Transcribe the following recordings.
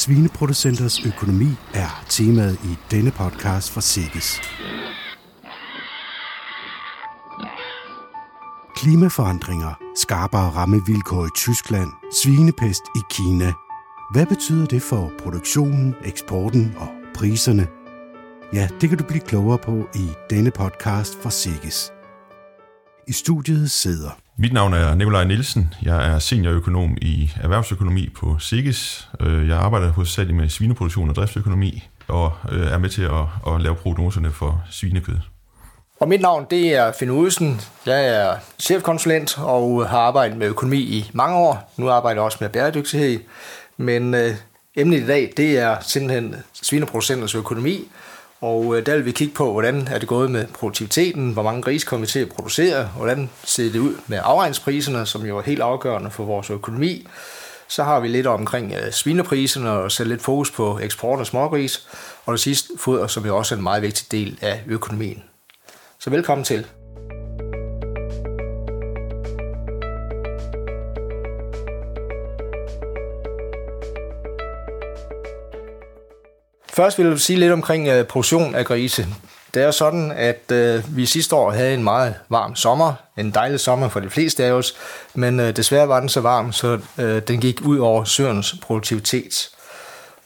Svineproducenters økonomi er temaet i denne podcast fra Sikkes. Klimaforandringer, skarpere rammevilkår i Tyskland, svinepest i Kina. Hvad betyder det for produktionen, eksporten og priserne? Ja, det kan du blive klogere på i denne podcast fra Sikkes. I studiet sidder mit navn er Nikolaj Nielsen. Jeg er seniorøkonom i erhvervsøkonomi på SIGES. Øh, jeg arbejder hovedsageligt med svineproduktion og driftsøkonomi, og øh, er med til at, at lave prognoserne for svinekød. Og mit navn det er Finn Udsen. Jeg er chefkonsulent og har arbejdet med økonomi i mange år. Nu arbejder jeg også med bæredygtighed. Men øh, emnet i dag det er simpelthen svineproducenters økonomi. Og øh, der vil vi kigge på, hvordan er det gået med produktiviteten, hvor mange grise kommer vi til at producere, hvordan ser det ud med afregningspriserne, som jo er helt afgørende for vores økonomi. Så har vi lidt omkring øh, svinepriserne og sætte lidt fokus på eksport af smågris. Og det sidste foder, som jo også er en meget vigtig del af økonomien. Så velkommen til. Først vil jeg sige lidt omkring øh, produktion af grise. Det er jo sådan, at øh, vi sidste år havde en meget varm sommer. En dejlig sommer for de fleste af os. Men øh, desværre var den så varm, så øh, den gik ud over søernes produktivitet.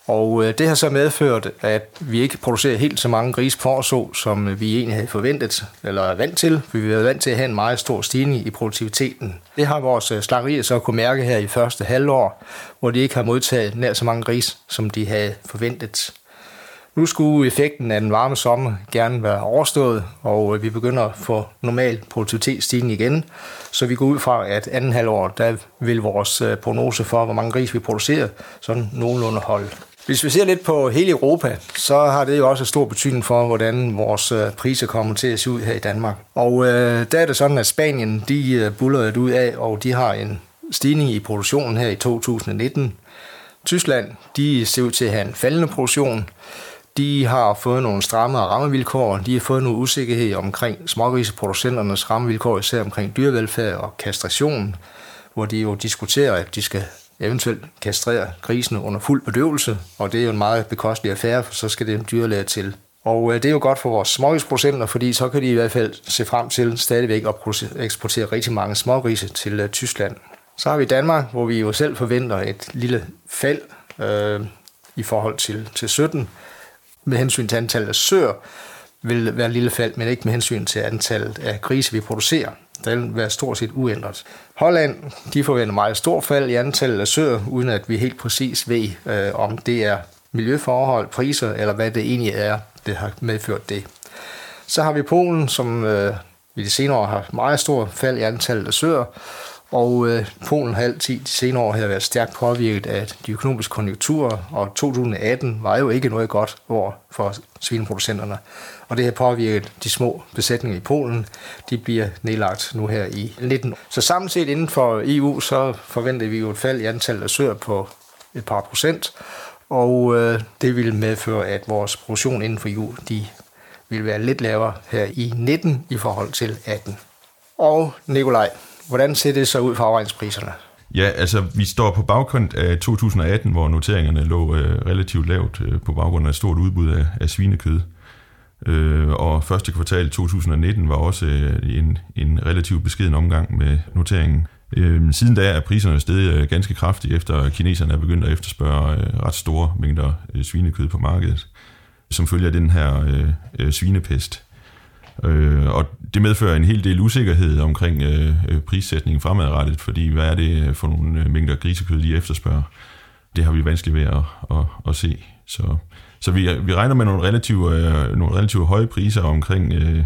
Og øh, det har så medført, at vi ikke producerer helt så mange grise på så, som vi egentlig havde forventet, eller er vant til. For vi er vant til at have en meget stor stigning i produktiviteten. Det har vores øh, slagerier så kunne mærke her i første halvår, hvor de ikke har modtaget nær så mange grise, som de havde forventet. Nu skulle effekten af den varme sommer gerne være overstået, og øh, vi begynder at få normal produktivitetsstigning igen. Så vi går ud fra, at anden halvår, der vil vores øh, prognose for, hvor mange gris vi producerer, sådan nogenlunde holde. Hvis vi ser lidt på hele Europa, så har det jo også stor betydning for, hvordan vores øh, priser kommer til at se ud her i Danmark. Og øh, der er det sådan, at Spanien, de buller det ud af, og de har en stigning i produktionen her i 2019. Tyskland, de ser ud til at have en faldende produktion. De har fået nogle strammere rammevilkår. De har fået nogle usikkerhed omkring smågriseproducenternes rammevilkår, især omkring dyrevelfærd og kastration, hvor de jo diskuterer, at de skal eventuelt kastrere grisene under fuld bedøvelse, og det er jo en meget bekostelig affære, for så skal det en dyrlæge til. Og øh, det er jo godt for vores smågrisproducenter, fordi så kan de i hvert fald se frem til stadigvæk at eksportere rigtig mange smågrise til øh, Tyskland. Så har vi Danmark, hvor vi jo selv forventer et lille fald øh, i forhold til, til 17, med hensyn til antallet af søer, vil være lille fald, men ikke med hensyn til antallet af grise, vi producerer. Der vil være stort set uændret. Holland, de forventer meget stort fald i antallet af søer, uden at vi helt præcis ved, øh, om det er miljøforhold, priser, eller hvad det egentlig er, det har medført det. Så har vi Polen, som øh, i de senere år har meget stort fald i antallet af søer, og øh, Polen har altid de senere år har været stærkt påvirket af de økonomiske konjunkturer, og 2018 var jo ikke noget godt år for svineproducenterne. Og det har påvirket de små besætninger i Polen. De bliver nedlagt nu her i 19. Så samlet set inden for EU, så forventer vi jo et fald i antallet af søer på et par procent, og øh, det vil medføre, at vores produktion inden for EU, de vil være lidt lavere her i 19 i forhold til 18. Og Nikolaj, Hvordan ser det så ud for afregningspriserne? Ja, altså vi står på bagkant af 2018, hvor noteringerne lå øh, relativt lavt øh, på baggrund af et stort udbud af, af svinekød. Øh, og første kvartal 2019 var også øh, en, en relativt beskeden omgang med noteringen. Øh, siden da er priserne steget øh, ganske kraftigt, efter kineserne er begyndt at efterspørge øh, ret store mængder øh, svinekød på markedet, som følger den her øh, øh, svinepest. Øh, og det medfører en hel del usikkerhed omkring øh, øh prissætningen fremadrettet, fordi hvad er det for nogle øh, mængder grisekød, de efterspørger? Det har vi vanskeligt ved at, at, at se. Så, så vi, vi regner med nogle relativt, øh, nogle relative høje priser omkring øh,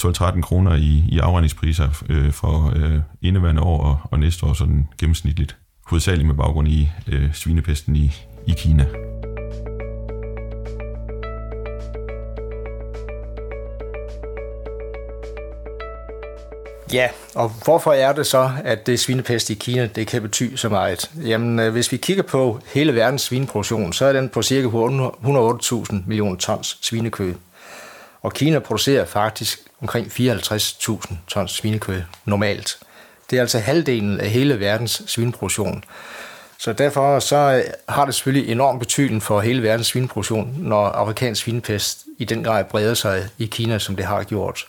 12-13 kroner i, i afregningspriser øh, for øh, indeværende år og, og næste år sådan gennemsnitligt. Hovedsageligt med baggrund i øh, svinepesten i, i Kina. Ja, og hvorfor er det så, at det svinepest i Kina, det kan betyde så meget? Jamen, øh, hvis vi kigger på hele verdens svineproduktion, så er den på cirka 108.000 millioner tons svinekød. Og Kina producerer faktisk omkring 54.000 tons svinekød normalt. Det er altså halvdelen af hele verdens svineproduktion. Så derfor så øh, har det selvfølgelig enorm betydning for hele verdens svineproduktion, når afrikansk svinepest i den grad breder sig i Kina, som det har gjort.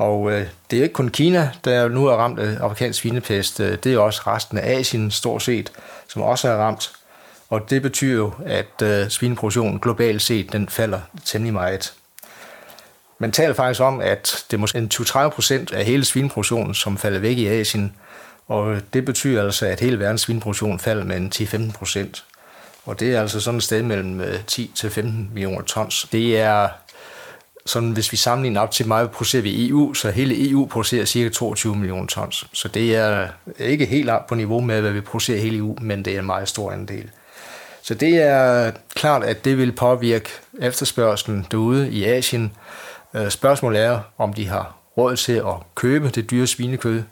Og øh, det er ikke kun Kina, der nu er ramt af afrikansk svinepest. Øh, det er også resten af Asien stort set, som også er ramt. Og det betyder jo, at øh, svineproduktionen globalt set, den falder temmelig meget. Man taler faktisk om, at det er måske 20-30 procent af hele svineproduktionen, som falder væk i Asien. Og øh, det betyder altså, at hele verdens svineproduktion falder med 10-15 procent. Og det er altså sådan et sted mellem øh, 10-15 millioner tons. Det er sådan, hvis vi sammenligner op til meget producerer vi EU, så hele EU producerer cirka 22 millioner tons. Så det er ikke helt op på niveau med, hvad vi producerer i hele EU, men det er en meget stor andel. Så det er klart, at det vil påvirke efterspørgselen derude i Asien. Øh, spørgsmålet er, om de har råd til at købe det dyre svinekød.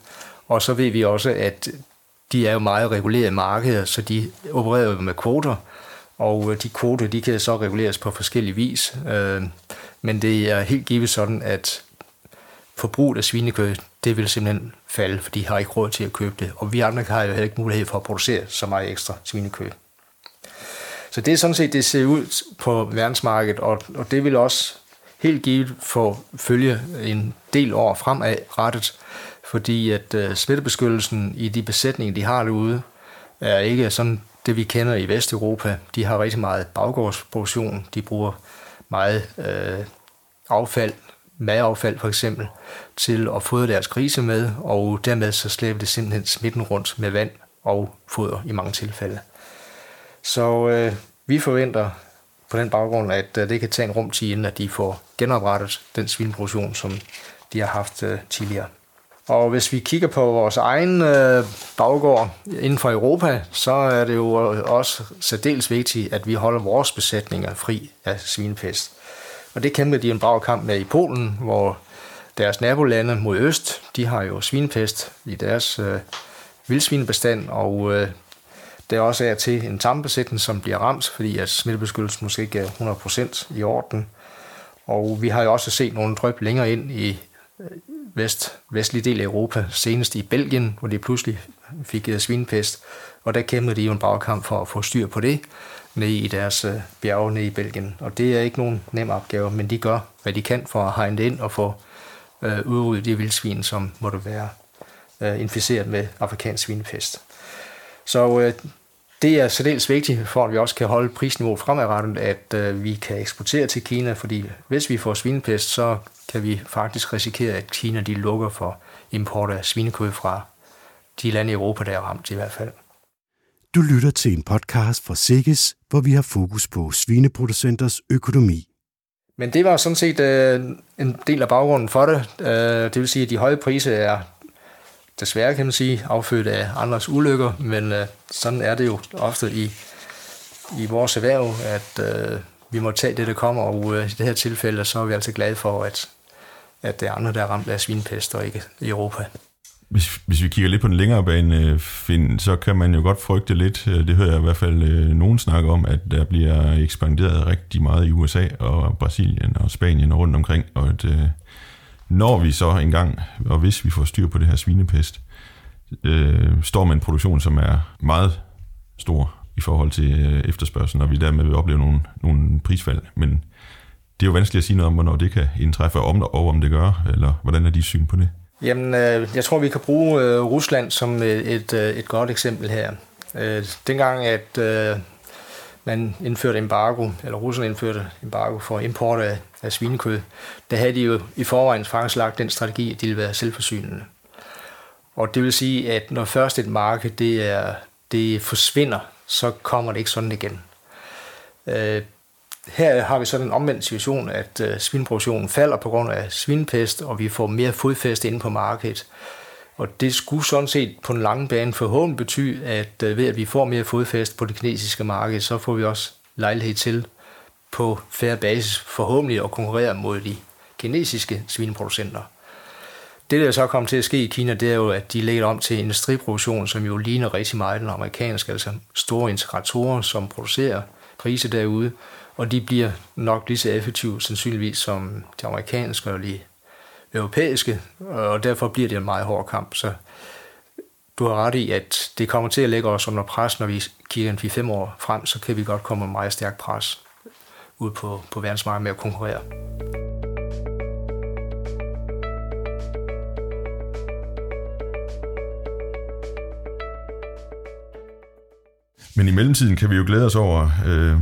Og så ved vi også, at de er jo meget regulerede markeder, så de opererer med kvoter, og øh, de kvoter de kan så reguleres på forskellige vis. Øh, men det er helt givet sådan, at forbruget af svinekød, det vil simpelthen falde, for de har ikke råd til at købe det. Og vi andre har jo heller ikke mulighed for at producere så meget ekstra svinekød. Så det er sådan set, det ser ud på verdensmarkedet, og, og det vil også helt givet få følge en del år fremadrettet, fordi at øh, smittebeskyttelsen i de besætninger, de har derude, er ikke sådan det, vi kender i Vesteuropa. De har rigtig meget baggårdsproduktion, de bruger meget øh, affald, madaffald for eksempel, til at fodre deres grise med, og dermed så slæber det simpelthen smitten rundt med vand og foder i mange tilfælde. Så øh, vi forventer på den baggrund, at øh, det kan tage en rum til, inden at de får genoprettet den svineproduktion, som de har haft øh, tidligere. Og hvis vi kigger på vores egen øh, baggård inden for Europa, så er det jo også særdeles vigtigt, at vi holder vores besætninger fri af svinepest. Og det kæmper de en brav kamp med i Polen, hvor deres nabolande mod øst, de har jo svinepest i deres øh, vildsvinebestand, og øh, der er også er til en tammebesætning, som bliver ramt, fordi at smittebeskyttelsen måske ikke er 100% i orden. Og vi har jo også set nogle drøb længere ind i vest, vestlige del af Europa, senest i Belgien, hvor de pludselig fik øh, svinepest, og der kæmpede de jo en bagkamp for at få styr på det nede i deres øh, bjerge nede i Belgien. Og det er ikke nogen nem opgave, men de gør, hvad de kan for at hegne det ind og få øh, udryddet de vildsvin, som måtte være øh, inficeret med afrikansk svinepest. Så øh, det er særdeles vigtigt for, at vi også kan holde prisniveauet fremadrettet, at øh, vi kan eksportere til Kina, fordi hvis vi får svinepest, så kan vi faktisk risikere, at Kina de lukker for import af svinekød fra de lande i Europa, der er ramt i hvert fald. Du lytter til en podcast fra Sikkes, hvor vi har fokus på svineproducenters økonomi. Men det var sådan set øh, en del af baggrunden for det. Øh, det vil sige, at de høje priser er desværre, kan man sige, affødt af andres ulykker, men øh, sådan er det jo ofte i, i vores erhverv, at øh, vi må tage det, der kommer, og øh, i det her tilfælde, så er vi altså glade for, at, at det er andre, der er ramt af svinpest, og ikke i Europa. Hvis, hvis vi kigger lidt på den længere bane, øh, Finn, så kan man jo godt frygte lidt, øh, det hører jeg i hvert fald øh, nogen snakke om, at der bliver ekspanderet rigtig meget i USA og Brasilien og Spanien og rundt omkring, og at øh, når vi så engang, og hvis vi får styr på det her svinepest, øh, står med en produktion, som er meget stor i forhold til øh, efterspørgselen, og vi dermed vil opleve nogle, nogle prisfald. Men det er jo vanskeligt at sige noget om, hvornår det kan indtræffe, om, og om det gør, eller hvordan er de syn på det? Jamen, øh, jeg tror, vi kan bruge øh, Rusland som øh, et, øh, et godt eksempel her. Øh, dengang, at øh, man indførte embargo, eller russerne indførte embargo for import af, af svinekød, der havde de jo i forvejen faktisk lagt den strategi, at de ville være selvforsynende. Og det vil sige, at når først et marked det, er, det forsvinder, så kommer det ikke sådan igen. Øh, her har vi sådan en omvendt situation, at øh, svineproduktionen falder på grund af svinepest, og vi får mere fodfæste inde på markedet. Og det skulle sådan set på den lange bane forhåbentlig betyde, at øh, ved at vi får mere fodfæste på det kinesiske marked, så får vi også lejlighed til på færre basis forhåbentlig at konkurrere mod de kinesiske svineproducenter. Det, der så kommer til at ske i Kina, det er jo, at de lægger om til industriproduktion, som jo ligner rigtig meget den amerikanske, altså store integratorer, som producerer grise derude, og de bliver nok lige så effektive sandsynligvis som de amerikanske og de europæiske, og derfor bliver det en meget hård kamp. Så du har ret i, at det kommer til at lægge os under pres, når vi kigger en 4-5 år frem, så kan vi godt komme med meget stærk pres ud på, på verdensmarkedet med at konkurrere. Men i mellemtiden kan vi jo glæde os over øh,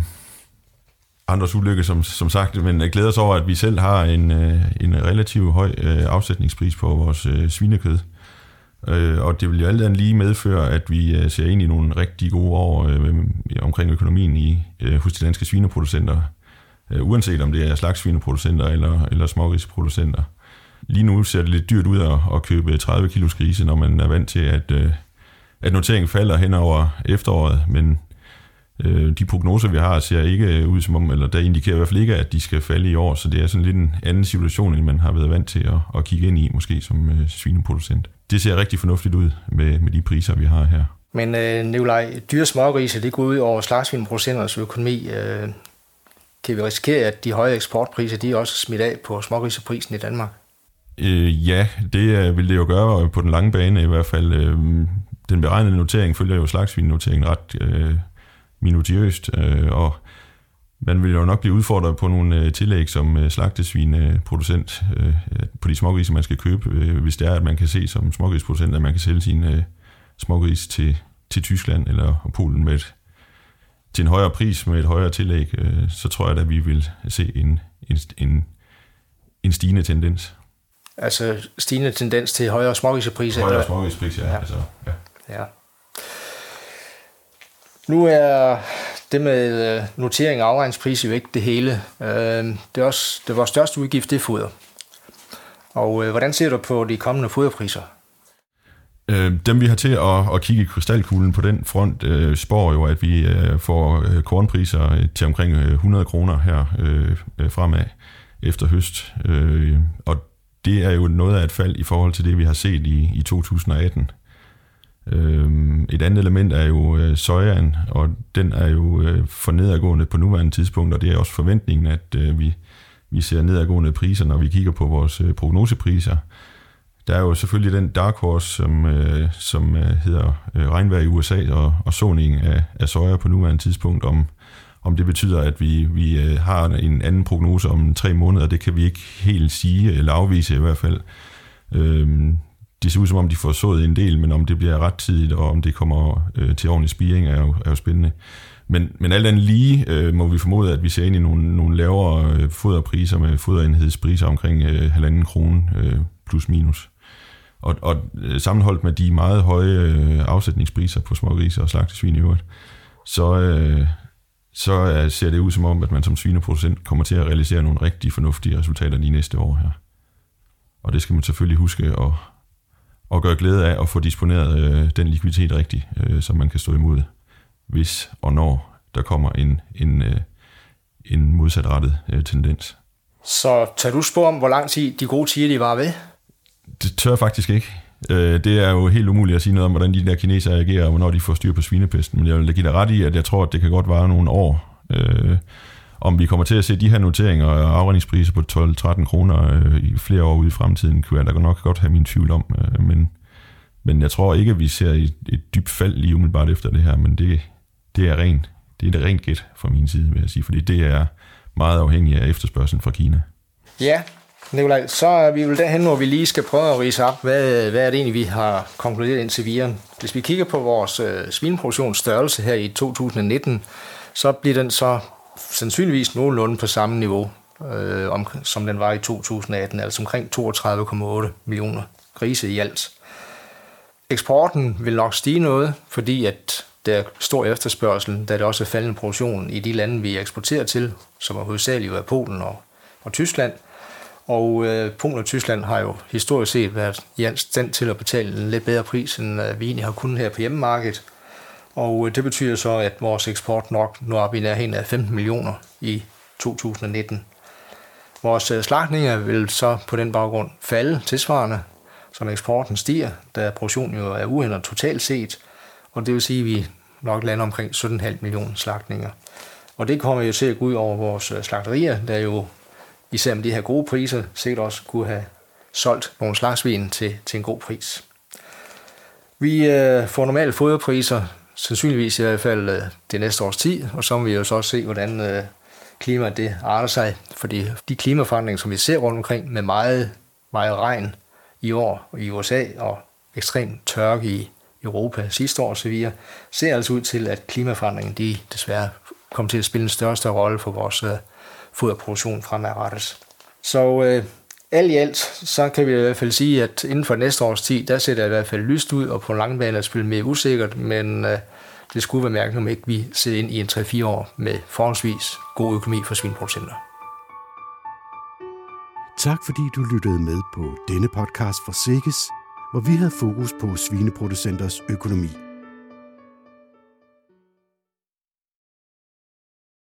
andres ulykke, som, som sagt, men glæder os over, at vi selv har en, øh, en relativt høj øh, afsætningspris på vores øh, svinekød. Øh, og det vil jo alt andet lige medføre, at vi øh, ser ind i nogle rigtig gode år øh, omkring økonomien i, øh, hos de danske svineproducenter, øh, uanset om det er slagsvineproducenter eller, eller smågrisproducenter. Lige nu ser det lidt dyrt ud at, at købe 30 kg grise, når man er vant til, at, øh, at noteringen falder hen over efteråret, men øh, de prognoser, vi har, ser ikke ud som om, eller der indikerer i hvert fald ikke, at de skal falde i år, så det er sådan lidt en anden situation, end man har været vant til at, at kigge ind i, måske som øh, svineproducent. Det ser rigtig fornuftigt ud med, med de priser, vi har her. Men øh, Nikolaj, dyre smågrise, det går ud over slagsvinproducenternes økonomi. Øh, kan vi risikere, at de høje eksportpriser, de også smidt af på smågriseprisen i Danmark? Øh, ja, det øh, vil det jo gøre på den lange bane i hvert fald. Øh, den beregnede notering følger jo slagsvinnoteringen ret øh, minutiøst, øh, og man vil jo nok blive udfordret på nogle øh, tillæg som øh, slagtesvineproducent øh, på de smågrise, man skal købe, øh, hvis det er, at man kan se som smågrisproducent, at man kan sælge sine øh, smågris til, til Tyskland eller Polen med et, til en højere pris med et højere tillæg, øh, så tror jeg, at vi vil se en, en, en, en stigende tendens. Altså stigende tendens til højere smågrisepriser? Højere smågrisepriser, ja. ja. Altså, ja. ja. Nu er det med øh, notering og afregningspris jo ikke det hele. Øh, det er også det er vores største udgift, det er foder. Og øh, hvordan ser du på de kommende foderpriser? Dem vi har til at, at kigge i krystalkuglen på den front, øh, spår jo, at vi øh, får kornpriser til omkring 100 kroner her øh, fremad efter høst. Øh, og det er jo noget af et fald i forhold til det, vi har set i, i 2018. Øhm, et andet element er jo øh, sojaen, og den er jo øh, for nedadgående på nuværende tidspunkt, og det er også forventningen, at øh, vi, vi ser nedadgående priser, når vi kigger på vores prognosepriser. Der er jo selvfølgelig den dark horse, som, øh, som øh, hedder øh, regnvejr i USA og, og såning af, af soja på nuværende tidspunkt, om, om det betyder, at vi, vi øh, har en anden prognose om tre måneder, det kan vi ikke helt sige eller afvise i hvert fald. Øhm, det ser ud som om, de får sået en del, men om det bliver rettidigt, og om det kommer øh, til ordentlig spiring, er jo, er jo spændende. Men, men alt andet lige øh, må vi formode, at vi ser ind i nogle, nogle lavere øh, foderpriser med foderenhedspriser omkring øh, halvanden krone øh, plus minus. Og, og øh, sammenholdt med de meget høje øh, afsætningspriser på smågrise og slagtesvin i øvrigt, så, øh, så øh, ser det ud som om, at man som svineproducent kommer til at realisere nogle rigtig fornuftige resultater de næste år her. Og det skal man selvfølgelig huske at, og gøre glæde af at få disponeret øh, den likviditet rigtigt, øh, så man kan stå imod, hvis og når der kommer en, en, øh, en modsatrettet øh, tendens. Så tager du spor om, hvor lang tid de gode tider de var ved? Det tør jeg faktisk ikke. Øh, det er jo helt umuligt at sige noget om, hvordan de der kinesere agerer, og hvornår de får styr på svinepesten. Men jeg vil give dig ret i, at jeg tror, at det kan godt vare nogle år. Øh, om vi kommer til at se de her noteringer og afregningspriser på 12-13 kroner øh, i flere år ude i fremtiden, kunne jeg da nok godt have min tvivl om. Øh, men, men jeg tror ikke, at vi ser et, et dybt fald lige umiddelbart efter det her, men det, det er rent. Det er et rent gæt fra min side, vil jeg sige, fordi det er meget afhængigt af efterspørgselen fra Kina. Ja, Nikolaj, så er vi vel derhen, hvor vi lige skal prøve at rise op, hvad, hvad er det egentlig, vi har konkluderet indtil videre. Hvis vi kigger på vores øh, svineproduktionsstørrelse her i 2019, så bliver den så sandsynligvis nogenlunde på samme niveau, øh, om, som den var i 2018, altså omkring 32,8 millioner grise i alt. Eksporten vil nok stige noget, fordi at der er stor efterspørgsel, da det også er faldende produktion i de lande, vi eksporterer til, som er hovedsageligt er Polen og, og Tyskland. Og øh, Polen og Tyskland har jo historisk set været i stand til at betale en lidt bedre pris, end øh, vi egentlig har kunnet her på hjemmemarkedet. Og øh, det betyder så, at vores eksport nok når op i nærheden af 15 millioner i 2019. Vores øh, slagtninger vil så på den baggrund falde tilsvarende, så når eksporten stiger, da produktionen jo er uændret totalt set, og det vil sige, at vi nok lander omkring 17,5 millioner slagtninger. Og det kommer jo til at gå ud over vores øh, slagterier, der jo især med de her gode priser sikkert også kunne have solgt nogle slagsvin til, til en god pris. Vi øh, får normale foderpriser, sandsynligvis i hvert fald øh, det næste års tid, og så må vi jo så også se, hvordan øh, klimaet det arter sig, fordi de klimaforandringer, som vi ser rundt omkring med meget, meget regn i år i USA og ekstrem tørke i Europa sidste år osv., ser altså ud til, at klimaforandringen de desværre kommer til at spille en større større rolle for vores øh, foderproduktion fremadrettet. Så øh, alt i alt, så kan vi i hvert fald sige, at inden for næste års tid, der ser det i hvert fald lyst ud, og på lang bane er spillet mere usikkert, men øh, det skulle være mærkeligt, om ikke vi ser ind i en 3-4 år med forholdsvis god økonomi for svinproducenter. Tak fordi du lyttede med på denne podcast fra Sikkes, hvor vi havde fokus på svineproducenters økonomi.